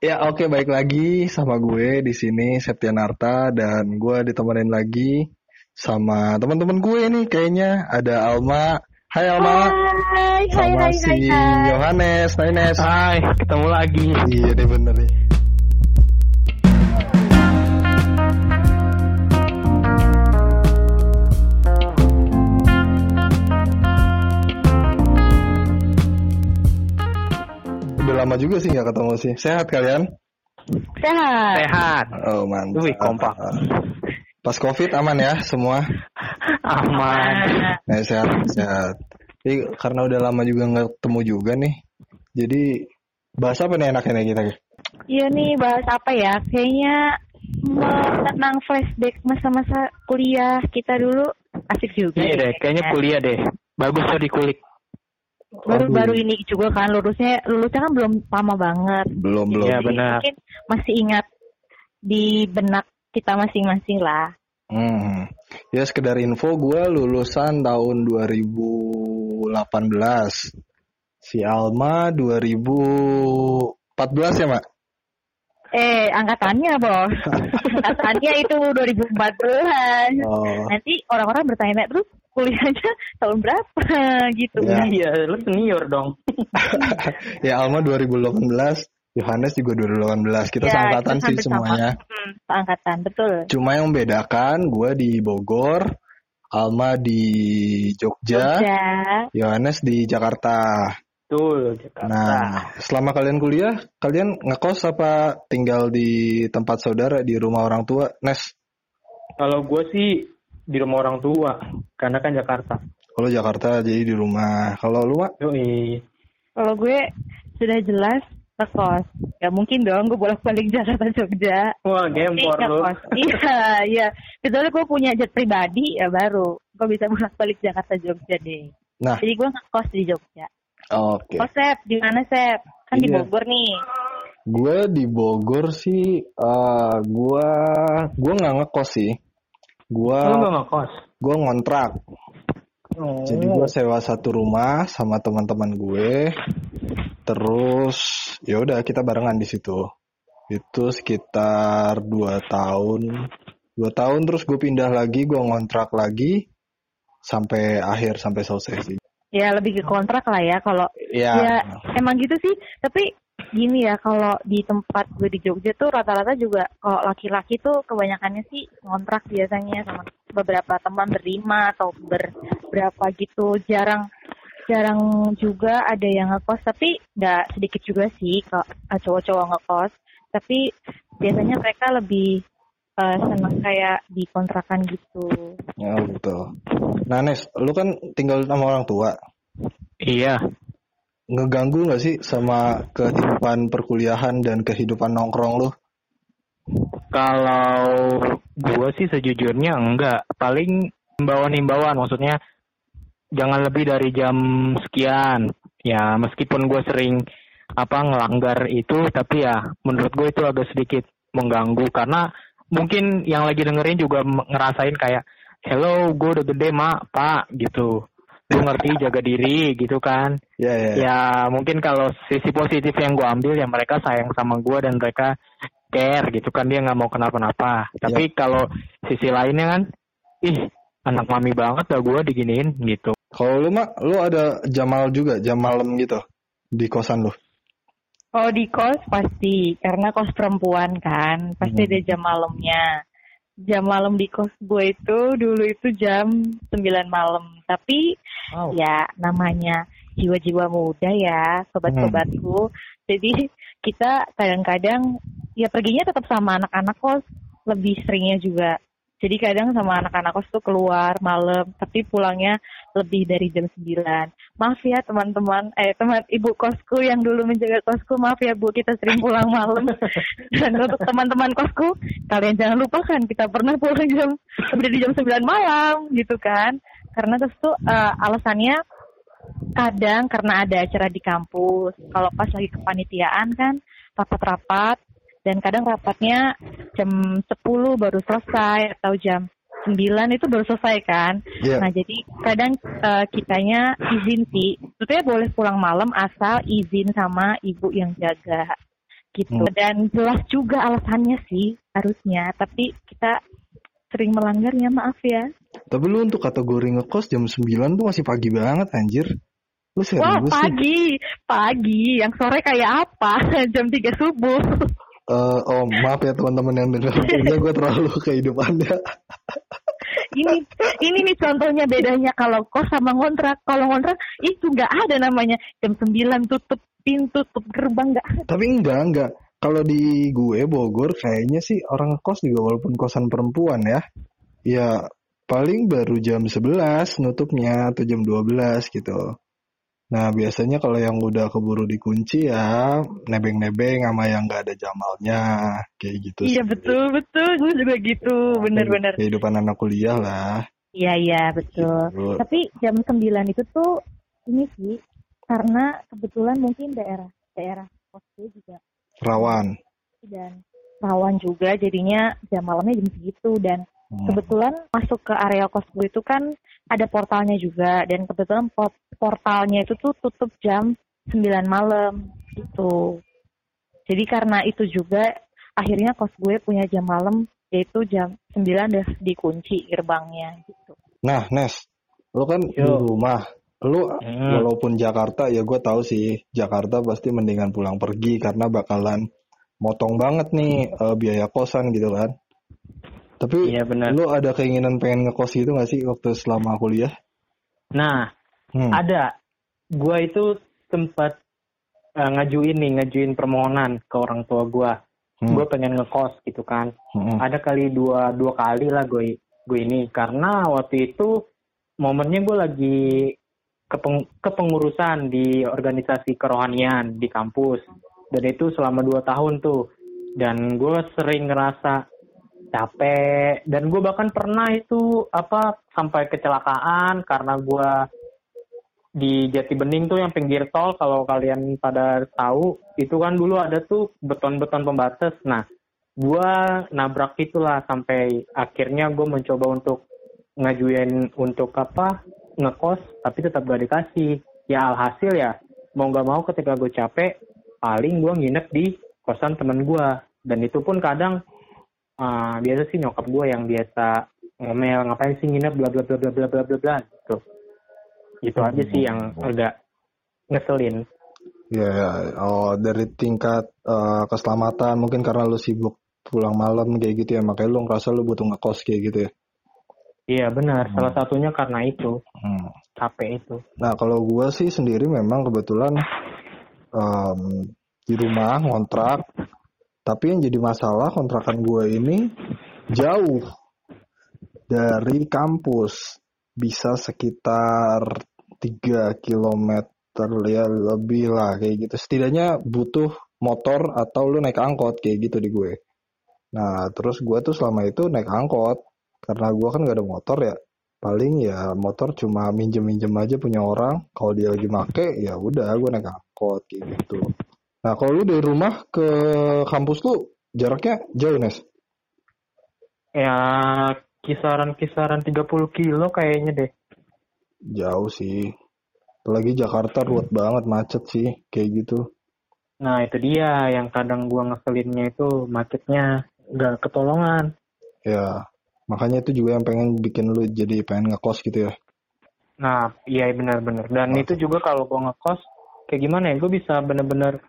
Ya oke baik lagi sama gue di sini Septian Arta dan gue ditemenin lagi sama teman-teman gue nih kayaknya ada Alma. Hai Alma. Hai, hai, sama hai, si hai, hai. Yohanes. Hai Nes. Hai, ketemu lagi. Iya deh bener nih. Lama juga sih nggak ketemu sih. Sehat kalian? Sehat. Sehat. Oh mantap. Wih, kompak. Pas covid aman ya semua? Aman. Nah, sehat, sehat. Jadi karena udah lama juga nggak ketemu juga nih. Jadi bahas apa nih enaknya nih kita? Iya nih bahas apa ya? Kayaknya mengenang flashback masa-masa kuliah kita dulu asik juga. Iya deh, kayaknya kuliah deh. Bagus tuh dikulik. Baru Waduh. baru ini juga kan lulusnya lulusnya kan belum lama banget. Belum belum. Jadi benar. Mungkin masih ingat di benak kita masing-masing lah. Hmm. Ya sekedar info gue lulusan tahun 2018. Si Alma 2014 ya, Mak? Eh, angkatannya, Bos. angkatannya itu 2014. Oh. Nanti orang-orang bertanya terus kuliahnya tahun berapa gitu. Ya. Iya, lu senior dong. ya Alma 2018, Yohanes juga 2018. Kita Ya, seangkatan sih semuanya. sama. Hmm, seangkatan, betul. Cuma yang membedakan gue di Bogor, Alma di Jogja, Jogja. Yohanes di Jakarta. Betul, Jakarta. Nah, selama kalian kuliah, kalian ngekos apa tinggal di tempat saudara di rumah orang tua? Nes, Kalau gue sih di rumah orang tua, karena kan Jakarta. kalau Jakarta jadi di rumah. Kalau lu, Mak? Yoi. Kalau gue sudah jelas ngekos. Ya mungkin dong gue bolak-balik Jakarta Jogja. Wah, gempor lu. ngekos. Iya, iya. Kecuali gue punya jet pribadi ya baru gue bisa bolak-balik Jakarta Jogja deh. Nah. Jadi gue ngekos di Jogja. Oke. Oh Sep, di mana Sep? Kan di Iya. Bogor nih. Gue di Bogor sih, eh gue gue nggak ngekos sih. Gue Lu gak ngekos? gue ngontrak. Oh. Jadi gue sewa satu rumah sama teman-teman gue. Terus ya udah kita barengan di situ. Itu sekitar dua tahun. Dua tahun terus gue pindah lagi, gue ngontrak lagi sampai akhir sampai selesai sih. Ya lebih ke kontrak lah ya kalau Ya, Ya, emang gitu sih. Tapi gini ya, kalau di tempat gue di Jogja tuh rata-rata juga kalau laki-laki tuh kebanyakannya sih ngontrak biasanya sama beberapa teman berlima atau ber berapa gitu. Jarang jarang juga ada yang ngekos, tapi nggak sedikit juga sih kalau eh, cowok-cowok ngekos. Tapi biasanya mereka lebih eh, senang kayak di kontrakan gitu. ya betul. Nah Nes, lu kan tinggal sama orang tua. Iya. Ngeganggu nggak sih sama kehidupan perkuliahan dan kehidupan nongkrong lu? Kalau gue sih sejujurnya enggak. Paling himbauan-himbauan, maksudnya jangan lebih dari jam sekian. Ya, meskipun gue sering apa ngelanggar itu, tapi ya menurut gue itu agak sedikit mengganggu karena mungkin yang lagi dengerin juga ngerasain kayak, hello, gue udah gede mak, pak, gitu. Lu ngerti jaga diri gitu kan. Ya ya. Ya mungkin kalau sisi positif yang gue ambil ya mereka sayang sama gue dan mereka care gitu kan dia nggak mau kenapa-napa. Tapi kalau sisi lainnya kan, ih anak mami banget dah gue diginiin gitu. Kalau lu mak, lu ada jam malam juga, jam malam gitu di kosan lu. Oh di kos pasti karena kos perempuan kan pasti Hmm. ada jam malamnya. Jam malam di kos gue itu dulu itu jam 9 malam. Tapi Wow. ya namanya jiwa-jiwa muda ya sobat-sobatku. Jadi kita kadang-kadang ya perginya tetap sama anak-anak kos lebih seringnya juga. Jadi kadang sama anak-anak kos tuh keluar malam tapi pulangnya lebih dari jam 9. Maaf ya teman-teman, eh teman ibu kosku yang dulu menjaga kosku, maaf ya Bu kita sering pulang malam. Dan untuk teman-teman kosku, kalian jangan lupakan kita pernah pulang jam lebih dari jam 9 malam gitu kan. Karena terus tuh eh, alasannya kadang karena ada acara di kampus. Kalau pas lagi kepanitiaan kan rapat-rapat dan kadang rapatnya jam 10 baru selesai atau jam 9 itu baru selesai kan. Iya. Nah, jadi kadang eh, kitanya izin sih. Sebetulnya boleh pulang malam asal izin sama ibu yang jaga. gitu. Hmm. Dan jelas juga alasannya sih harusnya, tapi kita sering melanggarnya maaf ya. Tapi lu untuk kategori ngekos jam 9 tuh masih pagi banget anjir. Lu serius Wah sih? pagi, pagi. Yang sore kayak apa? Jam 3 subuh. Eh, oh maaf ya teman-teman yang dengar Kayaknya gue terlalu kehidupannya ini ini nih contohnya bedanya kalau kos sama ngontrak. Kalau ngontrak itu nggak ada namanya jam 9 tutup pintu, tutup gerbang nggak ada. Tapi enggak, enggak. Kalau di gue Bogor kayaknya sih orang kos juga walaupun kosan perempuan ya. Ya paling baru jam 11 nutupnya atau jam 12 gitu. Nah biasanya kalau yang udah keburu dikunci ya nebeng-nebeng sama yang nggak ada jamalnya kayak gitu Iya sih. betul betul, gue juga gitu, bener-bener. Kehidupan anak kuliah lah. Iya iya betul. Gitu. Tapi jam 9 itu tuh ini sih karena kebetulan mungkin daerah daerah kos gue juga Rawan. dan rawan juga jadinya jam malamnya jam segitu dan Hmm. kebetulan masuk ke area kos gue itu kan ada portalnya juga dan kebetulan port- portalnya itu tuh tutup jam 9 malam gitu. Jadi karena itu juga akhirnya kos gue punya jam malam yaitu jam 9 udah dikunci gerbangnya gitu. Nah, Nes, lu kan di rumah. Lu Hmm. walaupun Jakarta ya gue tahu sih Jakarta pasti mendingan pulang pergi karena bakalan motong banget nih eh, biaya kosan gitu kan. Tapi Iya benar. lu ada keinginan pengen ngekos gitu gak sih waktu selama kuliah? Nah, Hmm. ada. Gua itu sempat eh, ngajuin nih, ngajuin permohonan ke orang tua gua. Hmm. Gue pengen ngekos gitu kan. Hmm. Ada kali dua dua kali lah gue gue ini karena waktu itu momennya gue lagi kepeng, kepengurusan di organisasi kerohanian di kampus dan itu selama dua tahun tuh dan gue sering ngerasa capek. Dan gue bahkan pernah itu apa sampai kecelakaan karena gue di Jati Bening tuh yang pinggir tol kalau kalian pada tahu itu kan dulu ada tuh beton-beton pembatas. Nah gua nabrak itulah sampai akhirnya gue mencoba untuk ngajuin untuk apa ngekos tapi tetap gak dikasih. Ya alhasil ya mau nggak mau ketika gue capek paling gue nginep di kosan temen gue dan itu pun kadang ah, biasa sih nyokap gue yang biasa ngomel ngapain sih nginep bla bla bla bla bla bla bla bla gitu itu aja sih yang agak ngeselin Ya, ya. oh dari tingkat eh, keselamatan mungkin karena lu sibuk pulang malam kayak gitu ya makanya lu ngerasa lu butuh ngekos kayak gitu ya. iya benar Hmm. salah satunya karena itu Hmm. capek itu Nah, kalau gua sih sendiri memang kebetulan em, di rumah ngontrak, tapi yang jadi masalah kontrakan gua ini jauh dari kampus, bisa sekitar 3 km ya lebih lah kayak gitu. Setidaknya butuh motor atau lu naik angkot kayak gitu di gue. Nah, terus gua tuh selama itu naik angkot. Karena gua kan gak ada motor ya. Paling ya motor cuma minjem-minjem aja punya orang. Kalau dia lagi make ya udah gue naik angkot kayak gitu nah kalau lu dari rumah ke kampus lu jaraknya jauh Nes ya kisaran-kisaran 30 kilo kayaknya deh jauh sih apalagi Jakarta ruwet banget macet sih kayak gitu nah itu dia yang kadang gua ngeselinnya itu macetnya nggak ketolongan ya makanya itu juga yang pengen bikin lu jadi pengen ngekos gitu ya Nah, iya benar-benar. Dan Oh. itu juga kalau gue ngekos, kayak gimana ya? Gue bisa bener-bener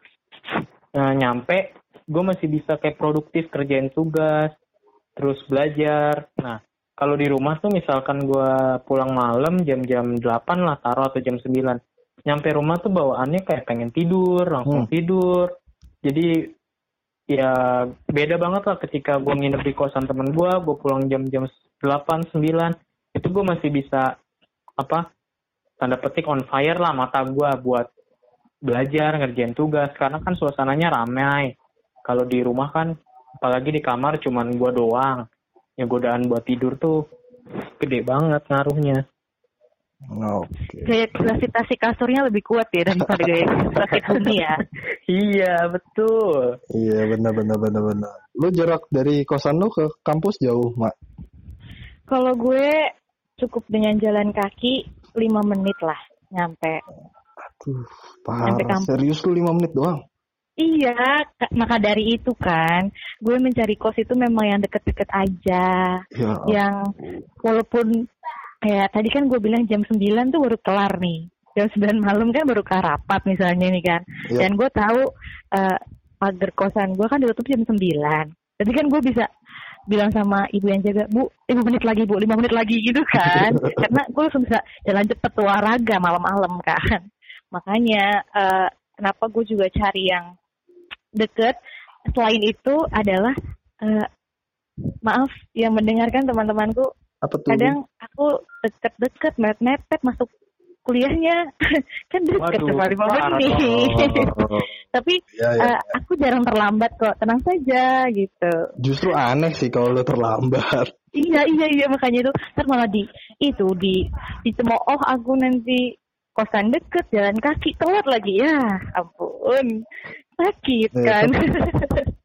eh, nyampe, gue masih bisa kayak produktif kerjain tugas, terus belajar. Nah, kalau di rumah tuh misalkan gue pulang malam jam-jam 8 lah taruh atau jam 9. Nyampe rumah tuh bawaannya kayak pengen tidur, langsung Hmm. tidur. Jadi ya beda banget lah ketika gue nginep di kosan temen gue, gue pulang jam-jam 8, 9, itu gue masih bisa apa tanda petik on fire lah mata gua buat belajar ngerjain tugas. Karena kan suasananya ramai. Kalau di rumah kan apalagi di kamar cuman gua doang. Ya godaan buat tidur tuh gede banget ngaruhnya. Oke. Gaya gravitasi kasurnya lebih kuat ya daripada gaya gravitasi bumi ya. iya betul. Iya benar benar benar benar. Lu jarak dari kosan lu ke kampus jauh mak? Kalau gue cukup dengan jalan kaki 5 menit lah nyampe. Aduh, parah. Serius lu 5 menit doang? Iya, ka- maka dari itu kan, gue mencari kos itu memang yang deket-deket aja, Ya, yang walaupun kayak tadi kan gue bilang jam 9 tuh baru kelar nih, jam 9 malam kan baru kelar rapat misalnya nih kan, Iya. dan gue tahu eh, pagar kosan gue kan ditutup jam 9, jadi kan gue bisa bilang sama ibu yang jaga, bu, 5 menit lagi bu, 5 menit lagi gitu kan, karena gue langsung bisa jalan cepet olahraga malam-malam kan, makanya eh, kenapa gue juga cari yang deket. Selain itu adalah eh, maaf yang mendengarkan teman-temanku apa tuh? kadang aku deket-deket mepet-mepet masuk kuliahnya kan deket cuma lima menit tapi Ya, ya. eh, aku jarang terlambat kok tenang saja gitu Justru aneh sih kalau lo terlambat. iya iya iya makanya itu ntar malah di itu di dicemooh aku nanti kosan deket jalan kaki telat lagi ya ampun sakit Eh, kan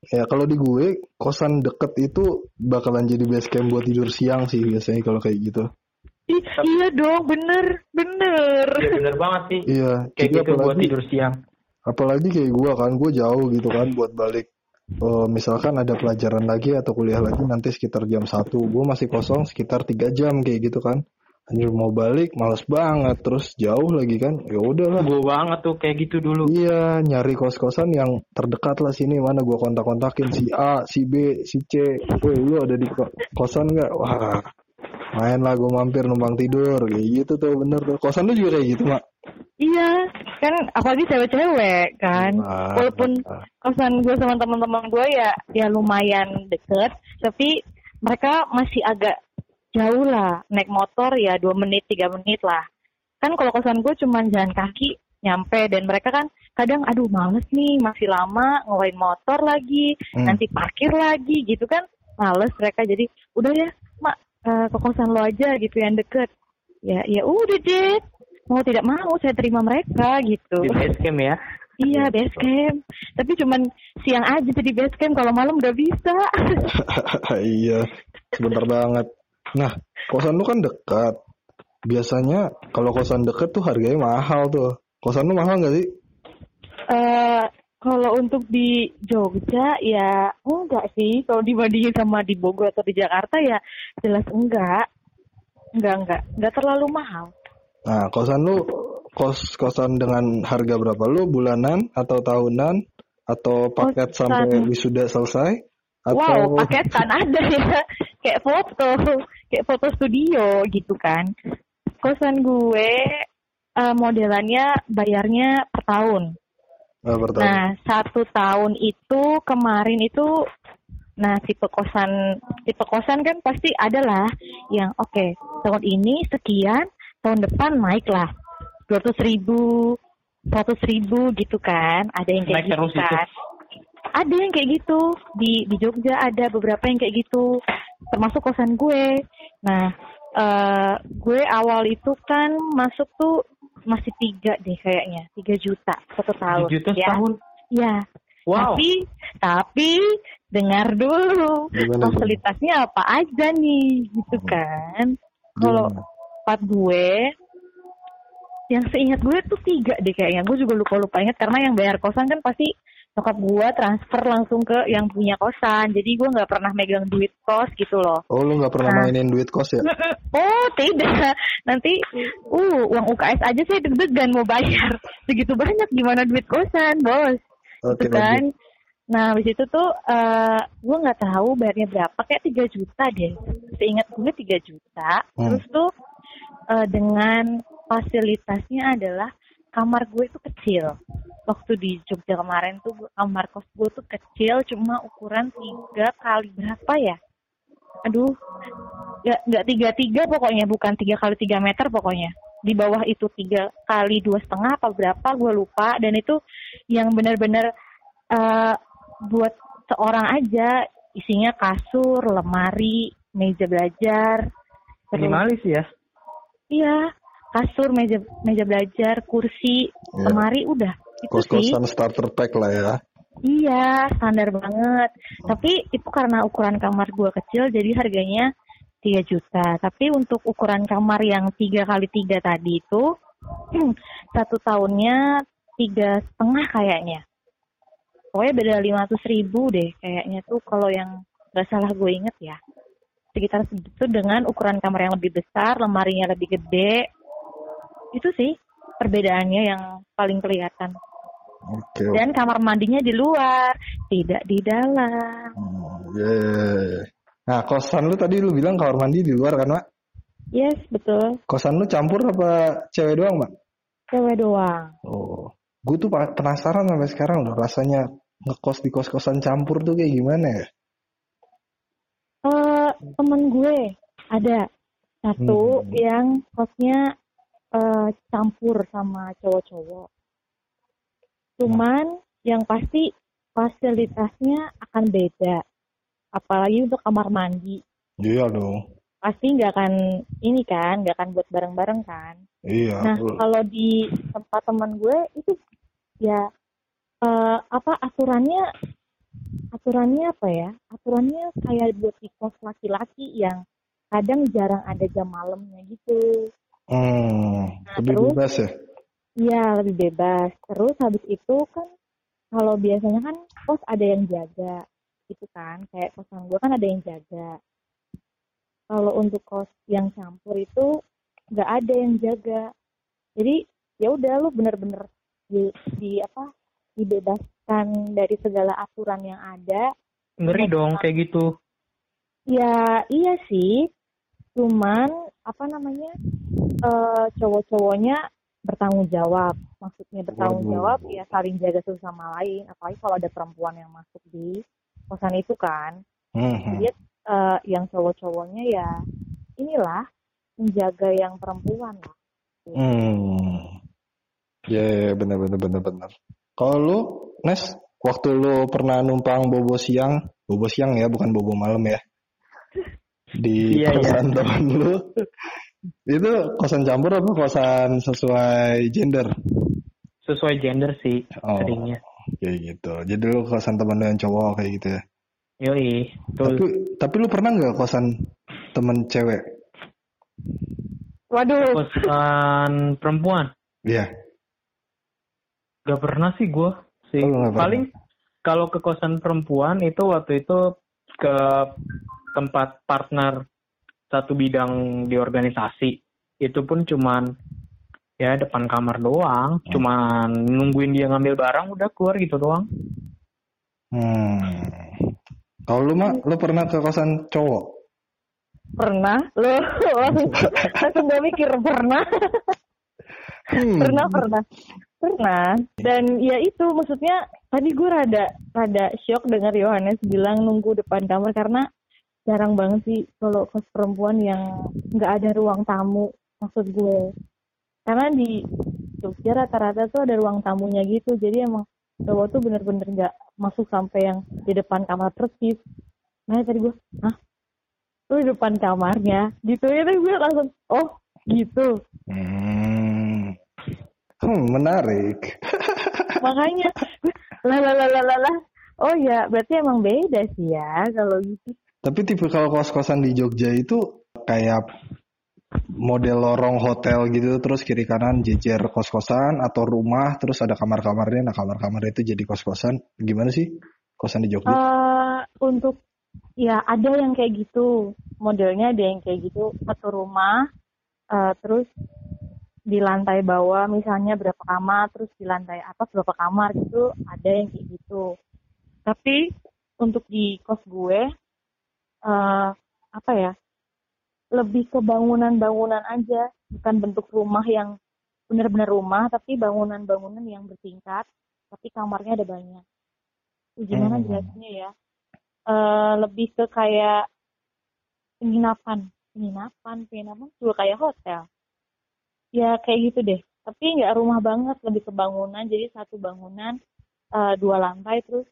Ya kalau di gue kosan deket itu bakalan jadi base camp buat tidur siang sih biasanya kalau kayak gitu. Ih, iya dong bener bener Iya, bener banget sih. Iya. Kayak gitu buat apalagi, tidur siang. apalagi kayak gue kan, gue jauh gitu kan buat balik. eh, misalkan ada pelajaran lagi atau kuliah lagi nanti sekitar jam 1 gue masih kosong sekitar tiga jam kayak gitu kan anjir mau balik males banget terus jauh lagi kan ya udahlah Gue banget tuh kayak gitu dulu. Iya, nyari kos-kosan yang terdekat lah sini mana gua kontak-kontakin si A, si B, si C. Woi, lu ada di ko- kosan nggak? Wah, main lah gua mampir numpang tidur kayak gitu tuh bener tuh. Kosan lu juga kayak gitu, Mak? iya kan apalagi cewek-cewek kan Nah, walaupun nah, kosan gue sama teman-teman gue ya ya lumayan deket tapi mereka masih agak jauh lah naik motor ya dua menit tiga menit lah kan kalau kosan gue cuma jalan kaki nyampe dan mereka kan kadang aduh males nih masih lama ngeluarin motor lagi Hmm. nanti parkir lagi gitu kan males mereka jadi udah ya mak eh, ke kosan lo aja gitu yang deket ya ya udah deh mau tidak mau saya terima mereka gitu Di base camp ya. Iya base camp. Tapi cuman siang aja jadi base camp. Kalau malam udah bisa. iya, sebentar banget. Nah, kosan lu kan dekat. Biasanya kalau kosan deket tuh harganya mahal tuh. Kosan lu mahal nggak sih? Eh kalau untuk di Jogja ya enggak sih. Kalau dibandingin sama di Bogor atau di Jakarta ya jelas enggak. Enggak enggak enggak terlalu mahal. Nah, kosan lu kos kosan dengan harga berapa lu bulanan atau tahunan atau paket Kosan. sampai wisuda selesai atau Wow paketan ada ya. Kayak foto, kayak foto studio gitu kan. Kosan gue eh, modelannya bayarnya per tahun. Nah, per tahun. Nah, satu tahun itu kemarin itu, nah tipe kosan tipe kosan kan pasti ada lah yang oke tahun ini sekian, tahun depan naik lah dua ratus ribu, seratus ribu gitu kan, ada yang kayak Naik gitu terus itu. kan. Ada yang kayak gitu di di Jogja ada beberapa yang kayak gitu, termasuk kosan gue. Nah, eh gue awal itu kan masuk tuh masih tiga deh kayaknya, tiga juta satu tahun. 7 juta ya. setahun. Ya, Wow. tapi tapi dengar dulu Gimana, fasilitasnya apa aja nih gitu kan. Kalau tempat gue yang seingat gue tuh tiga deh kayaknya. Gue juga lupa-lupa ingat karena yang bayar kosan kan pasti nyokap gue transfer langsung ke yang punya kosan. Jadi gue nggak pernah megang duit kos gitu loh. Oh, lu nggak pernah Nah. mainin duit kos ya? Oh tidak, nanti uh uang UKS aja saya deg-degan mau bayar. Segitu banyak gimana duit kosan bos, Oke, gitu kan? lanjut. Nah habis itu tuh eh gue nggak tahu bayarnya berapa, kayak 3 juta deh. Seingat gue 3 juta. Hmm. Terus tuh eh, dengan fasilitasnya adalah kamar gue tuh kecil. Waktu di Jogja kemarin tuh gua- kamar kos gue tuh kecil, cuma ukuran tiga kali berapa ya? Aduh, nggak nggak tiga tiga pokoknya bukan tiga kali tiga meter pokoknya di bawah itu tiga kali dua setengah apa berapa gue lupa dan itu yang benar-benar eh, buat seorang aja isinya kasur lemari meja belajar Minimalis ya. iya kasur meja meja belajar kursi Ya. lemari udah Kos-kosan starter pack lah ya. Iya, standar banget. Tapi itu karena ukuran kamar gua kecil, jadi harganya 3 juta. Tapi untuk ukuran kamar yang tiga kali tiga tadi itu, satu tahunnya tiga setengah kayaknya. pokoknya beda 500 ribu deh kayaknya tuh kalau yang nggak salah gue inget ya sekitar segitu dengan ukuran kamar yang lebih besar lemarinya lebih gede itu sih perbedaannya yang paling kelihatan Oke. oke. dan kamar mandinya di luar tidak di dalam Oh, yeah. Nah, kosan lu tadi lu bilang kamar mandi di luar kan, Mak? yes betul Kosan lu campur apa cewek doang, Mak? cewek doang Oh. Gue tuh penasaran sampai sekarang loh rasanya ngekos di kos-kosan campur tuh kayak gimana ya? eh temen gue ada satu Hmm. yang kosnya eh, campur sama cowok-cowok. Cuman yang pasti fasilitasnya akan beda. Apalagi untuk kamar mandi. Iya dong. Pasti nggak akan ini kan, nggak akan buat bareng-bareng kan. Iya. Nah, kalau di tempat teman gue itu ya eh, apa aturannya aturannya apa ya? Aturannya kayak buat di kos laki-laki yang kadang jarang ada jam malamnya gitu. Hmm, Nah, lebih terus? bebas ya? Iya, lebih bebas. Terus habis itu kan kalau biasanya kan kos ada yang jaga gitu kan. Kayak kosan gue kan ada yang jaga. Kalau untuk kos yang campur itu nggak ada yang jaga. Jadi ya udah lu bener-bener di, di apa dibebaskan dari segala aturan yang ada. Ngeri dong kayak gitu. Ya iya sih. Cuman apa namanya eh cowok-cowoknya bertanggung jawab. Maksudnya bertanggung Waduh. jawab ya saling jaga satu sama lain. Apalagi kalau ada perempuan yang masuk di kosan itu kan. Hmm, hmm. Dia eh, yang cowok-cowoknya ya inilah menjaga yang perempuan lah. Hmm. Ya, ya, bener bener bener bener. Kalau lu, Nes, waktu lu pernah numpang bobo siang, bobo siang ya, bukan bobo malam ya, di Iya, iya. kosan teman lu, itu kosan campur apa kosan sesuai gender? Sesuai gender sih Oh, seringnya. kayak gitu. Jadi lu kosan teman yang cowok kayak gitu ya. Yoi, Tapi tuh tapi lu pernah nggak kosan temen cewek? Waduh, kosan perempuan. Iya. Gak pernah sih gue sih. Oh. Paling kalau ke kosan perempuan itu waktu itu ke tempat partner satu bidang di organisasi. Itu pun cuman ya depan kamar doang, Hmm. cuman nungguin dia ngambil barang udah keluar gitu doang. Hmm. Kalau lu mah, lu pernah ke kosan cowok? pernah? Lo langsung langsung gak mikir pernah? Hmm. pernah pernah pernah dan ya itu maksudnya tadi gue rada rada shock dengar Yohanes bilang nunggu depan kamar karena jarang banget sih kalau kos perempuan yang nggak ada ruang tamu maksud gue karena di Jogja rata-rata tuh ada ruang tamunya gitu jadi emang cowok tuh bener-bener nggak masuk sampai yang di depan kamar persis nah tadi gue ah lu di depan kamarnya gitu ya tadi gue langsung oh gitu Hmm. Hmm, menarik. makanya lah lah lah lah lah. oh ya berarti emang beda sih ya kalau gitu Tapi tipe kalau kos-kosan di Jogja itu kayak model lorong hotel gitu terus kiri kanan jejer kos-kosan atau rumah terus ada kamar-kamarnya. Nah kamar-kamar itu jadi kos-kosan. Gimana sih kosan di Jogja? Eh untuk ya ada yang kayak gitu. Modelnya ada yang kayak gitu. Satu rumah eh, terus di lantai bawah misalnya berapa kamar terus di lantai atas berapa kamar gitu ada yang kayak gitu. Tapi untuk di kos gue eh apa ya lebih ke bangunan-bangunan aja bukan bentuk rumah yang benar-benar rumah tapi bangunan-bangunan yang bertingkat tapi kamarnya ada banyak. Gimana Hmm. jelasnya ya? Eh lebih ke kayak penginapan. Penginapan penginapan juga kayak hotel. Ya kayak gitu deh. Tapi nggak rumah banget lebih ke bangunan. Jadi satu bangunan eh, dua lantai terus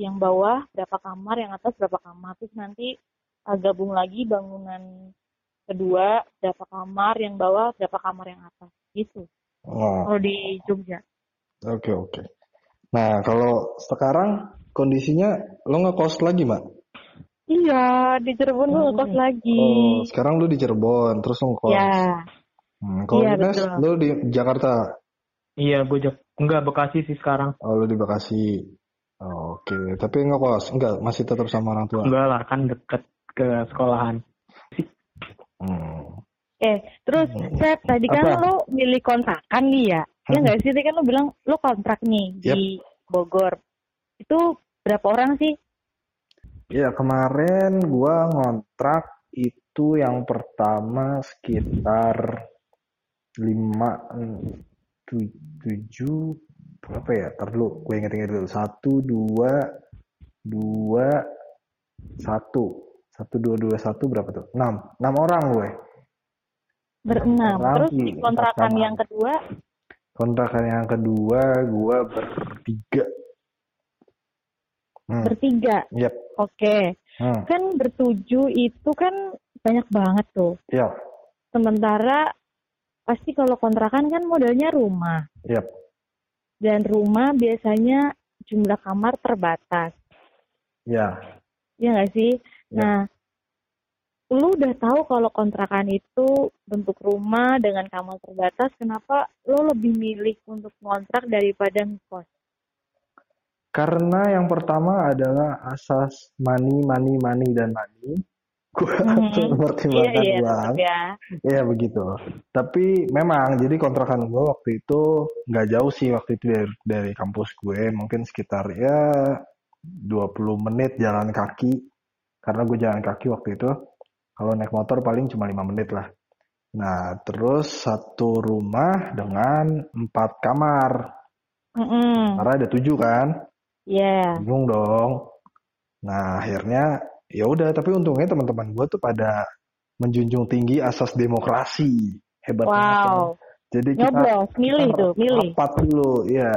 yang bawah berapa kamar yang atas berapa kamar terus nanti eh, gabung lagi bangunan kedua berapa kamar yang bawah berapa kamar yang atas gitu Oh, kalau di Jogja oke oke. Nah, kalau sekarang kondisinya lo ngekos lagi, Mak? iya di Cirebon gue ngekos lagi Oh, sekarang lu di Cirebon, terus lo ngekos. ya Hmm, kalau Iya, Ines, lu di Jakarta. Iya, gue enggak Bekasi sih sekarang. Oh, lu di Bekasi. Oke, tapi ngekos enggak masih tetap sama orang tua. Enggak lah, kan deket ke sekolahan. Hmm. Eh, terus Hmm. Sep, tadi kan Apa? lo milih kontrakan nih ya? Ya Hmm. nggak sih? Tadi kan lo bilang lo kontrak nih di Bogor. Itu berapa orang sih? Ya kemarin gua ngontrak itu yang pertama sekitar lima mm, tu- tujuh berapa ya? Ntar dulu, gue inget-inget dulu. Satu, dua, dua, satu. Satu, dua, dua, satu berapa tuh? Enam. Enam orang gue. Berenam. Orang Terus di kontrakan yang kedua Kontrakan yang kedua gua bertiga. Hmm, bertiga. yep. Oke. Hmm, Kan bertujuh itu kan banyak banget tuh. yep. Sementara pasti kalau kontrakan kan modalnya rumah. Yep. Dan rumah biasanya jumlah kamar terbatas. Ya. Ya nggak sih? Ya. Nah, lu udah tahu kalau kontrakan itu bentuk rumah dengan kamar terbatas, kenapa lo lebih milih untuk kontrak daripada ngekos? Karena yang pertama adalah asas money, money, money dan money. Gua Hmm. Iya, mempertimbangkan iya, uang. ya. Iya begitu. Tapi memang jadi kontrakan gue waktu itu nggak jauh sih waktu itu dari, dari kampus gue. Mungkin sekitar ya 20 menit jalan kaki. Karena gue jalan kaki waktu itu. Kalau naik motor paling cuma lima menit lah. Nah terus satu rumah dengan empat kamar. Mm-mm. Karena ada tujuh kan. Iya. Bingung dong. Nah, akhirnya ya udah, tapi untungnya teman-teman gue tuh pada menjunjung tinggi asas demokrasi. Hebat banget. Wow. Jadi kita milih kita tuh, milih. rapat dulu, ya.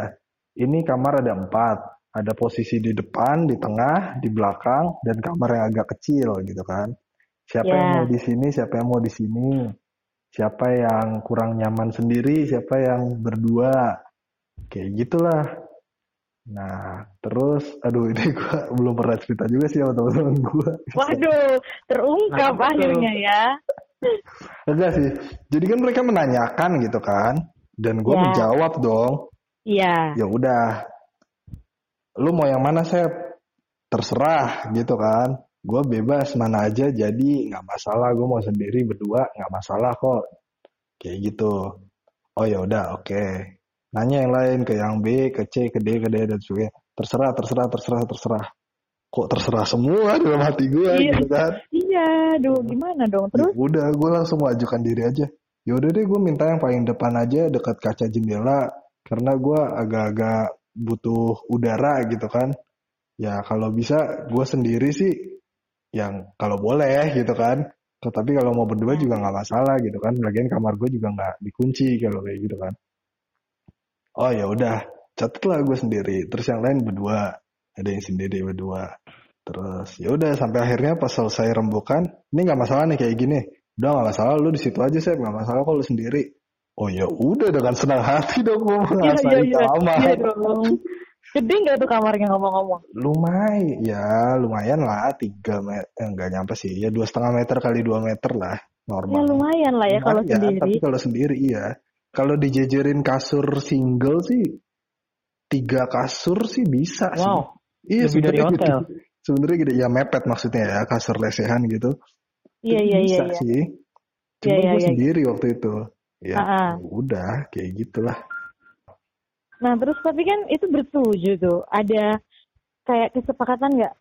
Ini kamar ada empat. Ada posisi di depan, di tengah, di belakang, dan kamar yang agak kecil gitu kan. Siapa yang Ya. mau di sini, siapa yang mau di sini. Siapa yang kurang nyaman sendiri, siapa yang berdua. Kayak gitulah. Nah, terus, aduh ini gue belum pernah cerita juga sih sama teman-teman gue. Waduh, terungkap Nah, betul. akhirnya ya. Enggak sih. Jadi kan mereka menanyakan gitu kan, dan gue Ya. menjawab dong. Iya. Ya udah, lu mau yang mana Sep? Terserah gitu kan. Gue bebas mana aja, jadi nggak masalah. Gue mau sendiri berdua nggak masalah kok. Kayak gitu. Oh ya udah, oke. Nanya yang lain ke yang B, ke C, ke D, ke D dan sebagainya. Terserah, terserah, terserah, terserah. Kok terserah semua dalam hati gue Iya. gitu kan? Iya, aduh gimana dong? Ya Terus? udah, gue langsung mengajukan diri aja. Ya udah deh, gue minta yang paling depan aja dekat kaca jendela karena gue agak-agak butuh udara gitu kan. Ya kalau bisa gue sendiri sih yang kalau boleh gitu kan. Tetapi kalau mau berdua juga nggak masalah gitu kan. Lagian kamar gue juga nggak dikunci kalau kayak gitu kan. Oh ya udah, catatlah gue sendiri. Terus yang lain berdua, ada yang sendiri berdua. Terus ya udah sampai akhirnya pas selesai rembukan, ini nggak masalah nih kayak gini. Udah nggak masalah, lu di situ aja sih, nggak masalah kalau lu sendiri. Oh ya udah dengan senang hati dong gue Iya, ngerasain iya. kamar. Iya dong. Gede nggak tuh kamarnya ngomong-ngomong? Lumayan, ya lumayan lah, tiga meter, eh, nggak nyampe sih, ya dua setengah meter kali dua meter lah, Ya normal. lumayan lah ya kalau Lumayan, sendiri. tapi kalau sendiri iya. Kalau dijejerin kasur single sih, tiga kasur sih bisa sih. Wow, Iya, lebih dari sebenarnya gitu. hotel. Sebenarnya gitu, ya mepet maksudnya ya, kasur lesehan gitu. Iya, iya, iya. bisa iya. sih. Cuma Iya, iya, gue iya. sendiri waktu itu. Ya, ah. udah, kayak gitulah. Nah terus tapi kan itu bertujuh tuh. Ada kayak kesepakatan nggak?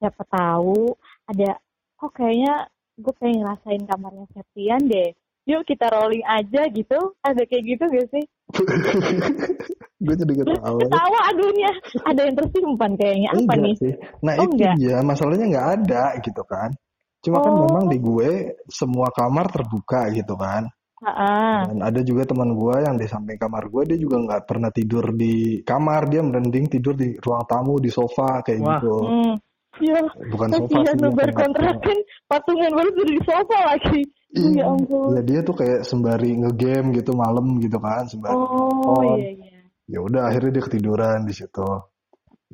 Siapa tahu ada kok kayaknya gue pengen ngerasain kamarnya Septian deh. Yuk kita rolling aja gitu. Ada kayak gitu gak sih? gue jadi ketawa. ketawa aduhnya. Ada yang tersimpan kayaknya. Apa Enggak nih? sih. Nah Oh, itu enggak? dia, masalahnya nggak ada gitu kan. Cuma kan Oh. memang di gue semua kamar terbuka gitu kan. Ah, Dan ada juga teman gue yang di samping kamar gue dia juga nggak pernah tidur di kamar, dia mending tidur di ruang tamu di sofa kayak Wah. gitu. hmm. Ya, Bukan sofa sih. lu yang berkontrakan patungan baru tuh di sofa lagi. Iya, Ya ampun. ya dia tuh kayak sembari ngegame gitu malam gitu kan, sembari Oh Oh. iya iya. ya udah akhirnya dia ketiduran di situ.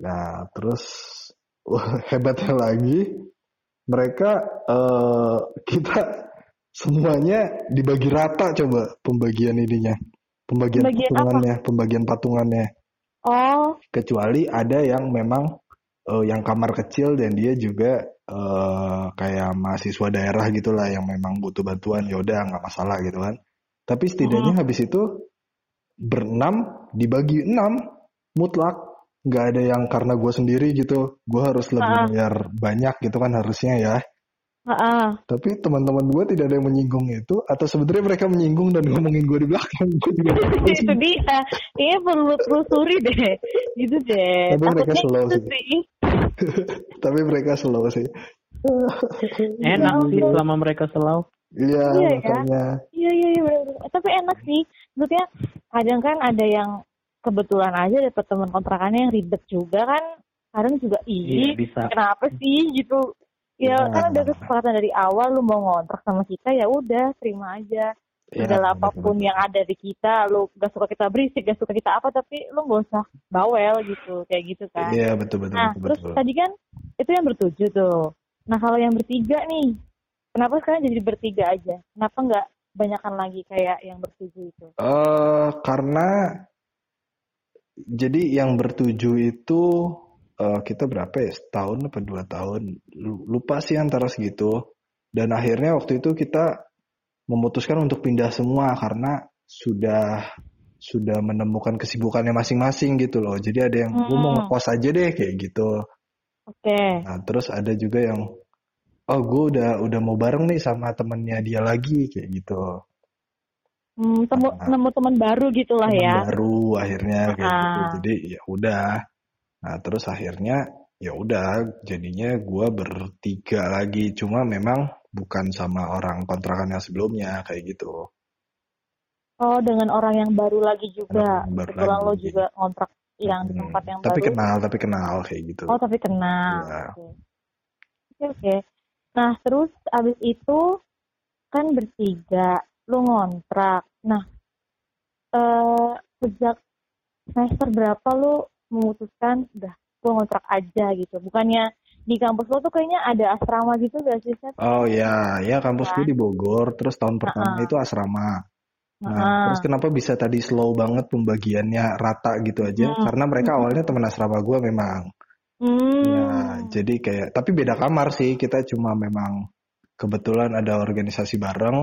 Nah terus wah, hebatnya lagi mereka eh, kita semuanya dibagi rata coba pembagian ininya, pembagian Pembagian apa? patungannya, pembagian patungannya. Oh, kecuali ada yang memang eh, yang kamar kecil dan dia juga eh, kayak mahasiswa daerah gitulah yang memang butuh bantuan ya udah nggak masalah gitu kan tapi setidaknya habis itu berenam dibagi enam mutlak nggak ada yang karena gue sendiri gitu gue harus lebih Ah. bayar banyak gitu kan harusnya ya heeh. tapi teman-teman gue tidak ada yang menyinggung itu atau sebenarnya mereka menyinggung dan ngomongin gue di belakang gue juga itu dia. Ini perlu telusuri deh. Gitu deh. Tapi mereka slow itu sih. sih. Tapi mereka slow sih Enak Ya sih selama mereka selau. iya Iya ya. makanya Iya iya iya. Eh, Tapi enak sih. Maksudnya kadang kan ada yang kebetulan aja dapet teman kontrakannya yang ribet juga kan. Kadang juga Iya bisa. kenapa sih gitu. Ya Iya. kan udah kesepakatan dari awal lu mau ngontrak sama kita ya udah terima aja. Ya, Segala betul, apa pun betul. yang ada di kita, lu gak suka kita berisik, gak suka kita apa, tapi lu gak usah bawel gitu, kayak gitu kan. Iya betul betul Nah, betul, terus betul. tadi kan itu yang bertujuh tuh. Nah, kalau yang bertiga nih, kenapa sekarang jadi bertiga aja? Kenapa nggak banyakan lagi kayak yang bertujuh itu? Eh, karena jadi yang bertujuh itu eh, kita berapa ya setahun apa dua tahun Lu- lupa sih antara segitu dan akhirnya waktu itu kita memutuskan untuk pindah semua karena sudah sudah menemukan kesibukannya masing-masing gitu loh jadi ada yang gue mau Hmm. ngekos aja deh kayak gitu Oke. nah terus ada juga yang oh gue udah udah mau bareng nih sama temennya dia lagi kayak gitu Hmm, temu, Nah. nemu teman baru gitulah ya. baru akhirnya kayak gitu. Ah. Jadi ya udah. Nah, terus akhirnya ya udah jadinya gua bertiga lagi. Cuma memang bukan sama orang kontrakan yang sebelumnya kayak gitu. Oh, dengan orang yang baru lagi juga. Orang baru Kebetulan lo lagi. juga kontrak yang di tempat yang tapi baru. kenal, tapi kenal kayak gitu. Oh, tapi kenal. Iya. Oke. Oke, oke. Nah, terus abis itu kan bertiga, lu ngontrak. Nah, eh sejak semester berapa lu memutuskan udah gua ngontrak aja gitu. Bukannya di kampus lo tuh kayaknya ada asrama gitu gak sih, Seth? Oh ya, ya kampus gue di Bogor, terus tahun pertama Ah. itu asrama. Nah, Heeh. terus kenapa bisa tadi slow banget pembagiannya rata gitu aja? Hmm. Karena mereka awalnya teman asrama gue memang. Hmm. Ya, jadi kayak tapi beda kamar sih. Kita cuma memang kebetulan ada organisasi bareng,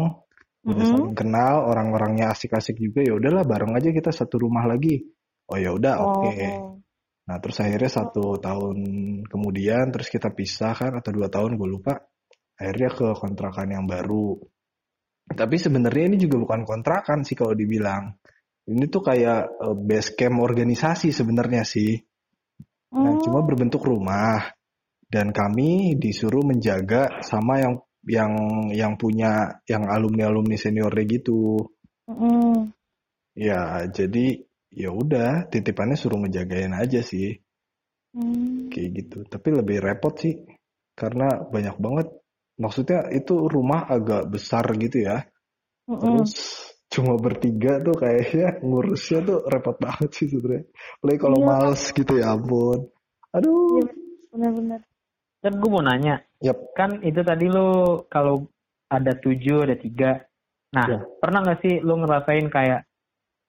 udah saling kenal, orang-orangnya asik-asik juga. Ya udahlah bareng aja kita satu rumah lagi. Oh ya udah, oke. Oh. Nah, terus akhirnya satu tahun kemudian terus kita pisah kan atau dua tahun gue lupa. Akhirnya ke kontrakan yang baru. Tapi sebenarnya ini juga bukan kontrakan sih kalau dibilang. Ini tuh kayak eh, base camp organisasi sebenarnya sih. Nah, cuma berbentuk rumah dan kami disuruh menjaga sama yang yang yang punya yang alumni-alumni seniornya gitu. Mm-mm. Ya, jadi ya udah titipannya suruh ngejagain aja sih Hmm. kayak gitu. Tapi lebih repot sih karena banyak banget. Maksudnya itu rumah agak besar gitu ya. Mm-mm. Terus cuma bertiga tuh kayaknya ngurusnya tuh repot banget sih sebenarnya. Apalagi kalau Iya. males gitu ya ampun. Aduh. Iya, benar-benar. Dan gue mau nanya, Yap. kan itu tadi lu kalau ada tujuh, ada tiga. Nah, Ya. pernah nggak sih lu ngerasain kayak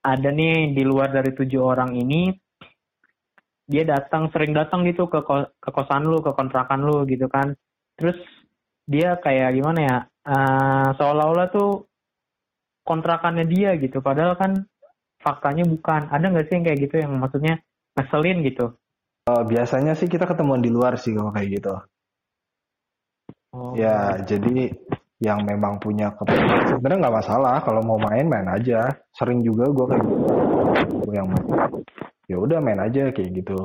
ada nih di luar dari tujuh orang ini, dia datang sering datang gitu ke ko- ke kosan lu, ke kontrakan lu gitu kan. Terus dia kayak gimana ya? eh, seolah-olah tuh kontrakannya dia gitu. Padahal kan faktanya bukan. Ada nggak sih yang kayak gitu yang maksudnya ngeselin gitu? Eh, biasanya sih kita ketemuan di luar sih kalau kayak gitu. Oh. Ya, jadi yang memang punya kepentingan sebenarnya nggak masalah kalau mau main main aja. Sering juga gue kayak gitu. Gue yang main. Ya udah main aja kayak gitu.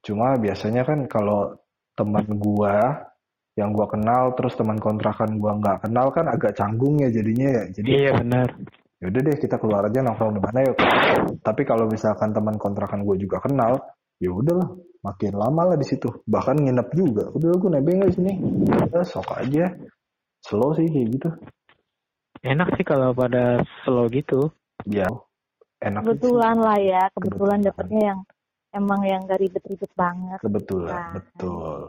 Cuma biasanya kan kalau teman gua yang gua kenal terus teman kontrakan gua nggak kenal kan agak canggung ya jadinya ya. Jadi Iya benar. ya udah deh kita keluar aja nongkrong di mana yuk. Tapi kalau misalkan teman kontrakan gue juga kenal, ya udahlah makin lama lah di situ. Bahkan nginep juga. Udah gue nebeng di sini. Udah sok aja. Slow sih kayak gitu. Enak sih kalau pada slow gitu. Ya enak sih. Kebetulan lah ya, kebetulan Kebetulan. dapetnya yang emang yang gak ribet-ribet banget. Kebetulan, Nah. betul.